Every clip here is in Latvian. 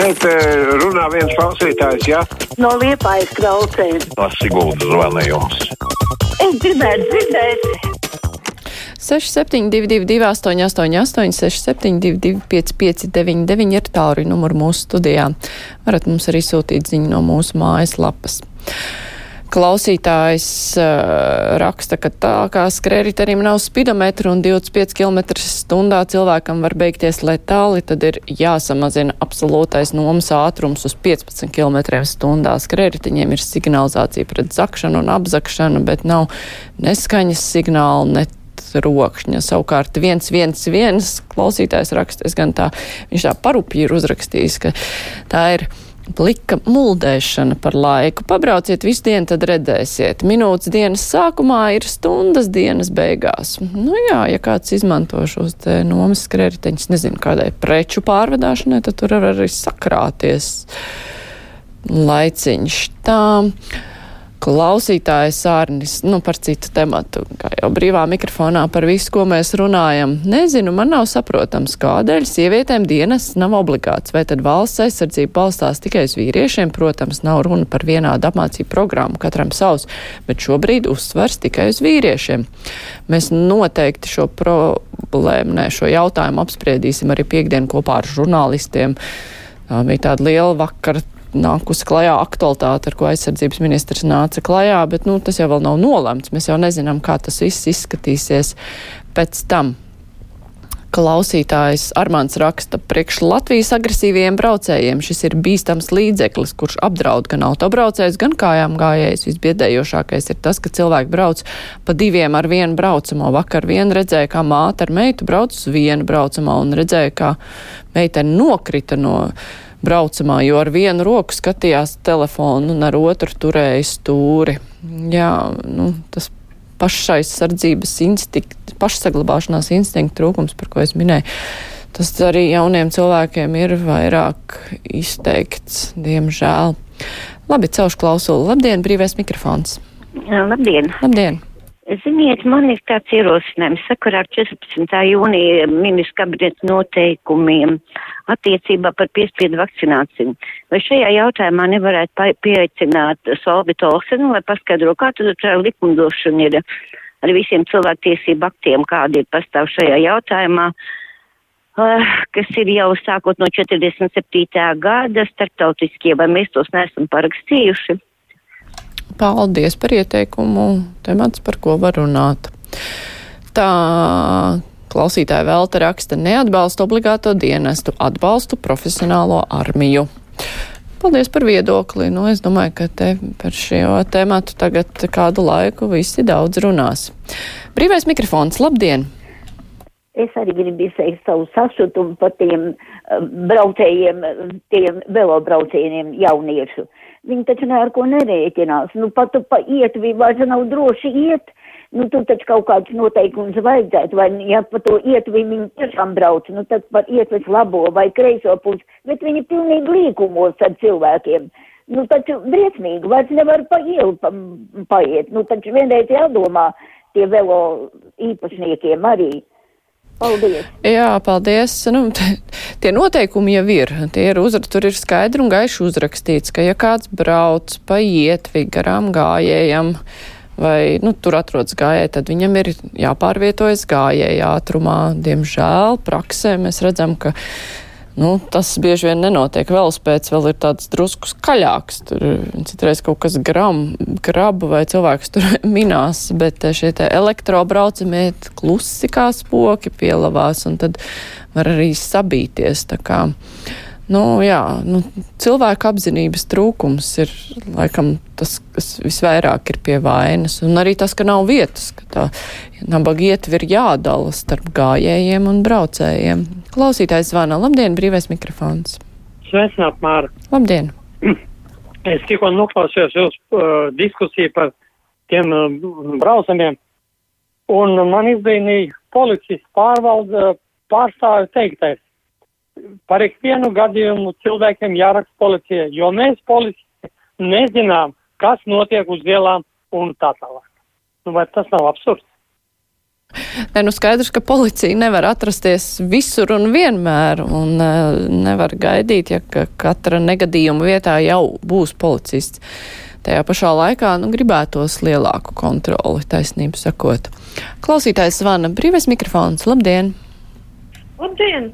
Šeit eh, runā viens klausītājs, jā? No liepājas klausēs. No Siguldas zvana jums. Es gribētu dzirdēt. 6722, 888, 672, 559, ir tālruņa numurs mūsu studijā. Varat mums arī sūtīt ziņu no mūsu mājaslapas. Klausītājs uh, raksta, ka tā kā skrēriterim nav spidometra un 25 km stundā cilvēkam var beigties letāli, tad ir jāsamazina absolūtais nomas ātrums uz 15 km stundā. Skrēritiņiem ir signalizācija pret zakšanu un apzakšanu, bet nav neskaņas signāla, ne rokšņa. Savukārt viens, viens, viens klausītājs raksta, es gan tā, viņš tā parupji ir uzrakstījis, ka tā ir plika muldēšana par laiku. Pabrauciet visu dienu, tad redzēsiet. Minūtes dienas sākumā ir stundas dienas beigās. Nu jā, ja kāds izmanto šos te nomas krediteņus, nezinu, kādai preču pārvedāšanai, tad tur var arī sakrāties laiciņš. Tā. Klausītājs Sārnis, nu par citu tematu, kā jau brīvā mikrofonā par visu, ko mēs runājam. Nezinu, man nav saprotams, kādēļ sievietēm dienas nav obligāts, vai tad valsts aizsardzība balstās tikai uz vīriešiem, protams, nav runa par vienādu apmācību programmu, katram savs, bet šobrīd uzsvers tikai uz vīriešiem. Mēs noteikti šo problēmu, ne, šo jautājumu apspriedīsim arī piekdien kopā ar žurnālistiem. Tā bija tāda liela vakara nākusi klajā aktualitāte, ar ko aizsardzības ministrs nāca klajā, bet nu, tas jau vēl nav nolemts. Mēs jau nezinām, kā tas viss izskatīsies pēc tam. Klausītājs Armāns raksta, priekš Latvijas agresīviem braucējiem šis ir bīstams līdzeklis, kurš apdraud gan autobraucējus, gan kājām gājējus. Visbiedējošākais ir tas, ka cilvēki brauc pa diviem ar vienu braucamo. Vakar vien redzēja, kā māte ar meitu brauc uz vienu braucamo un redzēja, kā meitene nokrita no braucamā, jo ar vienu roku skatījās telefonu un ar otru turēja stūri. Jā, nu, tas pašaizsardzības instinkts, pašsaglabāšanās instinkta trūkums, par ko es minēju. Tas arī jauniem cilvēkiem ir vairāk izteikts, diemžēl. Labi, celšu klausulu. Labdien, brīvais mikrofons. Labdien! Labdien! Ziniet, man ir tāds ierosinājums sakarā ar 14. jūnija ministra kabineta noteikumiem attiecībā par piespiedu vakcināciju. Vai šajā jautājumā nevarētu pieaicināt Solvitu Olsenu, lai paskaidro, kā tad tā likumdošana ir ar visiem cilvēktiesību aktiem, kādi ir pastāv šajā jautājumā, uh, kas ir jau sākot no 47. gada starptautiskie, vai mēs tos neesam parakstījuši? Paldies par ieteikumu. Temats, par ko var runāt. Tā klausītāja Velta raksta neatbalstu obligāto dienestu, atbalstu profesionālo armiju. Paldies par viedokli. Nu, es domāju, ka te par šo tēmatu tagad kādu laiku visi daudz runās. Brīvais mikrofons, labdien! Es arī gribu izteikt savu sašutumu par tiem uh, braucējiem, tiem velobraucieniem jauniešu. Uh, Viņi taču ne ar ko nerēķinās. Nu, pat pa ietvi vairs nav droši iet. Nu, tur taču kaut kāds noteikums vajadzētu, vai, ja pa to ietvi viņi tiešām brauc, nu, tad par ietves labo vai kreiso pusi, bet viņi pilnīgi līkumos ar cilvēkiem. Nu, taču briesmīgi, vairs nevar pa ielu pa, paiet. Nu, taču vienreiz jādomā tie velo īpašniekiem arī. Paldies! Jā, paldies. Nu, tie noteikumi jau ir. Tie ir uzra, tur ir skaidri un gaiši uzrakstīts, ka ja kāds brauc pa ietvi garām gājējam, vai nu, tur atrodas gājēji, tad viņam ir jāpārvietojas gājēja ātrumā. Diemžēl praksē mēs redzam, ka Nu, tas bieži vien nenotiek. Velospēds vēl ir tāds drusku skaļāks. Tur citreiz kaut kas gram, graba vai cilvēks tur minās, bet šie te elektrobraucamie klusi kā spoki pielavās un tad var arī sabīties. Tā kā, nu, jā, nu, cilvēku apzinības trūkums ir laikam tas, kas visvairāk ir pie vainas. Un arī tas, ka nav vietas, ka tā nabaga ietvi ir jādala starp gājējiem un braucējiem. Klausītājs zvana. Labdien, brīvais mikrofons. Sveicināt, Māra. Labdien. Es tikko noklausījos jūsu uh, diskusiju par tiem uh, braucamiem, un man izbrīnīja policijas pārvalda pārstāvi teiktais. Par ikvienu gadījumu cilvēkiem jāraksta policija, jo mēs policija nezinām, kas notiek uz ielām un tā tālāk. Nu, vai tas nav absurds? Ne, nu skaidrs, ka policija nevar atrasties visur un vienmēr, un uh, nevar gaidīt, ja ka katra negadījuma vietā jau būs policists. Tajā pašā laikā, nu, gribētos lielāku kontroli, taisnību sakot. Klausītājs zvana brīvais mikrofons. Labdien! Labdien!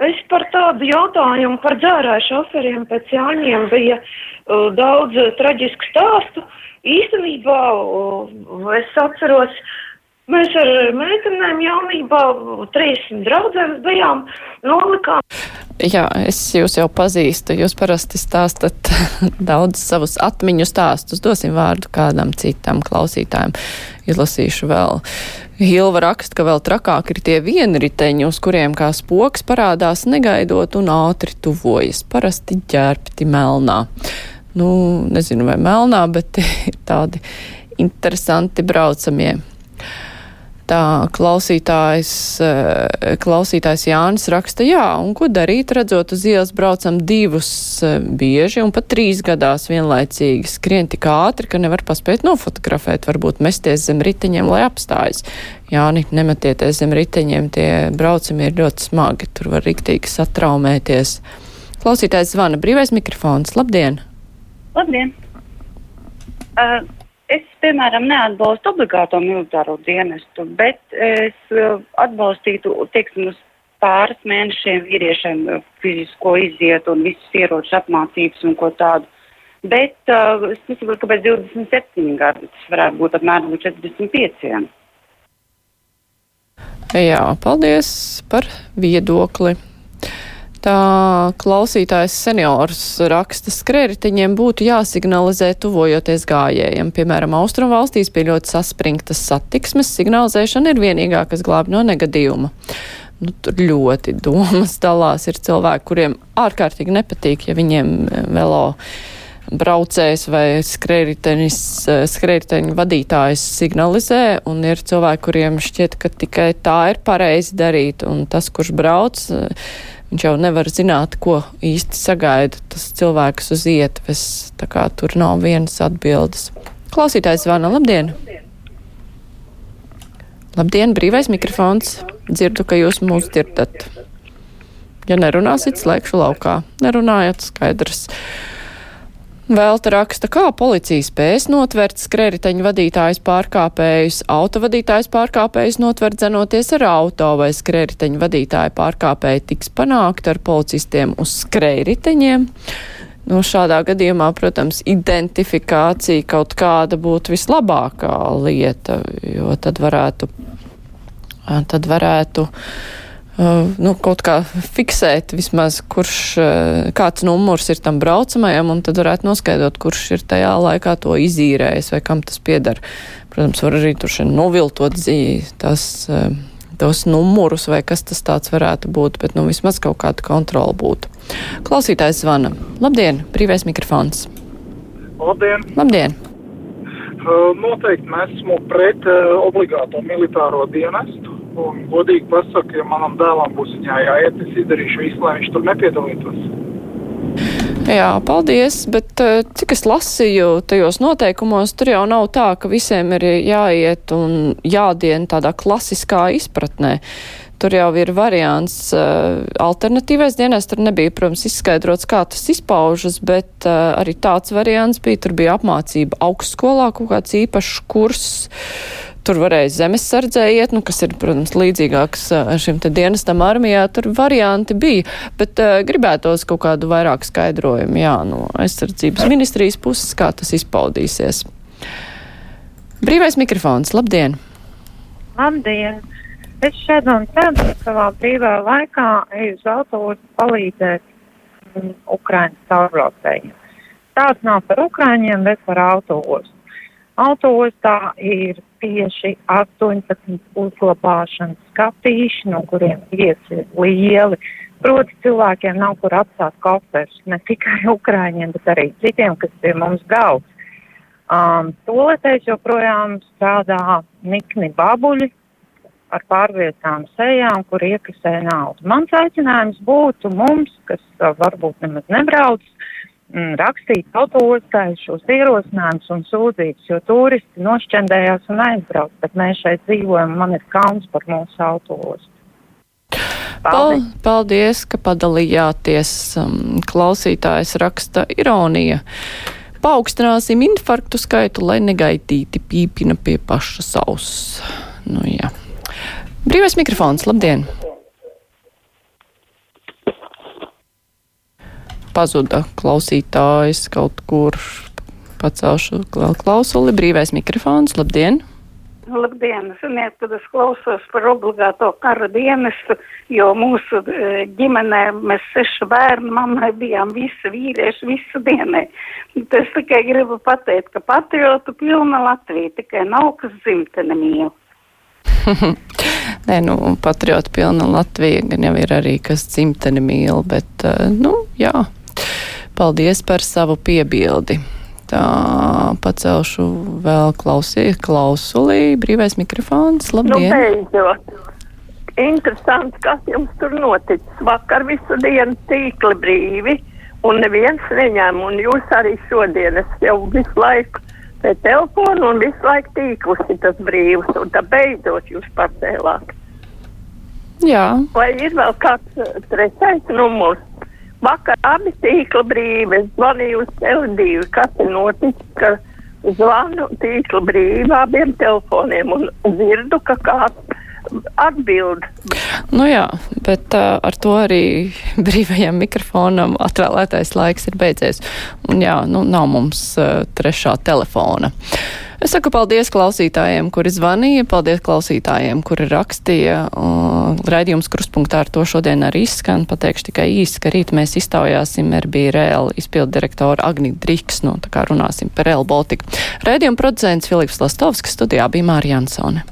Es par tādu jautājumu par dzērāju šoferiem pēc Jāņiem bija uh, daudz uh, traģisku stāstu. Īstenībā uh, es atceros, mēs ar meitenēm jaunībā, trīs draudzēm bijām, nolikām. Jā, es jūs jau pazīstu. Jūs parasti stāstat daudz savus atmiņu stāstus. Dosim vārdu kādam citam klausītājam. Izlasīšu vēl. Hilva raksta, ka vēl trakāk ir tie vienriteņi, uz kuriem kā spoks parādās negaidot un ātri tuvojas. Parasti ģērbti melnā. Nu, nezinu, vai melnā, bet ir tādi interesanti braucamie tā klausītājs, eh, klausītājs Jānis raksta, jā, un ko darīt, redzot uz ielas braucam divus eh, bieži un pat trīs gadās vienlaicīgi skrien tik ātri, ka nevar paspēt nofotografēt, varbūt mesties zem riteņiem, lai apstājas. Jāni, nemetieties zem riteņiem, tie braucami ir ļoti smagi, tur var riktīgi satraumēties. Klausītājs zvana brīvais mikrofons. Labdien! Labdien! Uh, Es, piemēram, neatbalstu obligāto militāro dienestu, bet es uh, atbalstītu, teiksim, uz pāris mēnešiem vīriešiem uh, fizisko iziet un visas ieroču apmācības un ko tādu. Bet uh, es nesaprotu, kāpēc 27 gadi, tas varētu būt apmēram 45. Jā, paldies par viedokli. Tā klausītājs seniors raksta, skrēritiņiem būtu jāsignalizē tuvojoties gājējiem. Piemēram, Austrumvalstīs pie ļoti saspringtas satiksmes signalizēšana ir vienīgā, kas glāb no negadījuma. Nu, tur ļoti domas dalās. Ir cilvēki, kuriem ārkārtīgi nepatīk, ja viņiem eh, velo braucējs vai skrējriteņu vadītājs signalizē, un ir cilvēki, kuriem šķiet, ka tikai tā ir pareizi darīt, un tas, kurš brauc, Viņš jau nevar zināt, ko īsti sagaida tas cilvēks uz ietves, tā kā tur nav vienas atbildes. Klausītājs zvana, labdien! Labdien, brīvais mikrofons. Dzirdu, ka jūs mūs dzirdat. Ja nerunāsit, slēgšu laukā. Nerunājat, skaidrs. Velta raksta, kā policija spēs notvert skrēriteņu vadītājs pārkāpējus, autovadītājs pārkāpējus notvert zenoties ar auto vai skrēriteņu vadītāju pārkāpēji tiks panākt ar policistiem uz skrēriteņiem. Nu, šādā gadījumā, protams, identifikācija kaut kāda būtu vislabākā lieta, jo tad varētu, tad varētu Uh, nu, kaut kā fiksēt vismaz, kurš, uh, kāds numurs ir tam braucamajam, un tad varētu noskaidrot, kurš ir tajā laikā to izīrējis vai kam tas piedara. Protams, var arī tur šeit noviltot dzīvi, tas, uh, tos numurus vai kas tas tāds varētu būt, bet nu vismaz kaut kāda kontrola būtu. Klausītājs zvana. Labdien, brīvais mikrofons. Labdien! Labdien! Noteikti mēs esmu pret obligāto militāro dienestu Un, godīgi pasaku, ja manam dēlam būs viņā jāiet, es izdarīšu visu, lai viņš tur nepiedalītos. Jā, paldies, bet eh, cik es lasīju tajos noteikumos, tur jau nav tā, ka visiem ir jāiet un jādien tādā klasiskā izpratnē. Tur jau ir variants uh, alternatīvais dienas, tur nebija, protams, izskaidrots, kā tas izpaužas, bet uh, arī tāds variants bija, tur bija apmācība augstskolā, kaut kāds īpašs kurs. Tur varēja zemesardzē iet, nu, kas ir, protams, līdzīgāks šim te dienestam armijā. Tur varianti bija, bet uh, gribētos kaut kādu vairāk skaidrojumu, jā, no aizsardzības ministrijas puses, kā tas izpaudīsies. Brīvais mikrofons, labdien! Labdien! Es šeit un tad savā brīvā laikā eju uz autobusu palīdzēt mm, Ukraiņas caurbraucējiem. Tāds nav par Ukraiņiem, bet par autobusu. Autoostā ir tieši 18 uzglabāšanas skatīši, no kuriem 5 ir lieli. Proti cilvēkiem nav kur atstāt koferus, ne tikai Ukraiņiem, bet arī citiem, kas pie mums brauc. Um, Toletēs joprojām strādā nikni babuļi ar pārvietām sejām, kur iekasē naudu. Mans aicinājums būtu mums, kas uh, varbūt nemaz nebrauc, mm, rakstīt autostai šos ierosinājumus un sūdzības, jo turisti nošķendējās un aizbrauc, bet mēs šeit dzīvojam, man ir kauns par mūsu autostu. Paldies. Paldies, ka padalījāties. Um, klausītājs raksta ironija. Paaugstināsim infarktu skaitu, lai negaitīti pīpina pie paša auss. Nu, jā. Brīvais mikrofons, labdien! Pazuda klausītājs kaut kur pacelšu klausuli. Brīvais mikrofons, labdien! Labdien! Ziniet, kad es klausos par obligāto kara dienestu, jo mūsu e, ģimenē mēs seši bērni, mammai bijām visi vīrieši visu dienai. Es tikai gribu pateikt, ka patriotu pilna Latvija, tikai nav kas dzimtene mīl. Nē, nu, patriotu pilna Latvija gan jau ir arī kas dzimteni mīl, bet, e, nu, jā, paldies par savu piebildi tā pacelšu vēl klausī, klausulī, brīvais mikrofons. Labdien! Nu, beidzot. Interesanti, kas jums tur noticis. Vakar visu dienu tīkli brīvi, un neviens neņēma, un jūs arī šodien es jau visu laiku pie telefonu, un visu laiku tīklis ir tas brīvs, un tā beidzot jūs pacēlāt. Jā. Vai ir vēl kāds trešais numurs? Vakar abi tīkla brīvi, zvanīju uz Tele2, kas ir noticis, ka zvanu tīkla brīvi abiem telefoniem un dzirdu, ka kāds atbild. Nu jā, bet uh, ar to arī brīvajam mikrofonam atvēlētais laiks ir beidzies. Un jā, nu nav mums uh, trešā telefona. Es saku paldies klausītājiem, kuri zvanīja, paldies klausītājiem, kuri rakstīja. Raidījums kruspunktā ar to šodien arī izskan. Pateikšu tikai īsi, ka rīt mēs iztaujāsim RB Real izpildu direktoru Agni Driks, nu tā kā runāsim par Real Baltica. Raidījuma producents Filips Lastovskis studijā bija Mārija Ansone.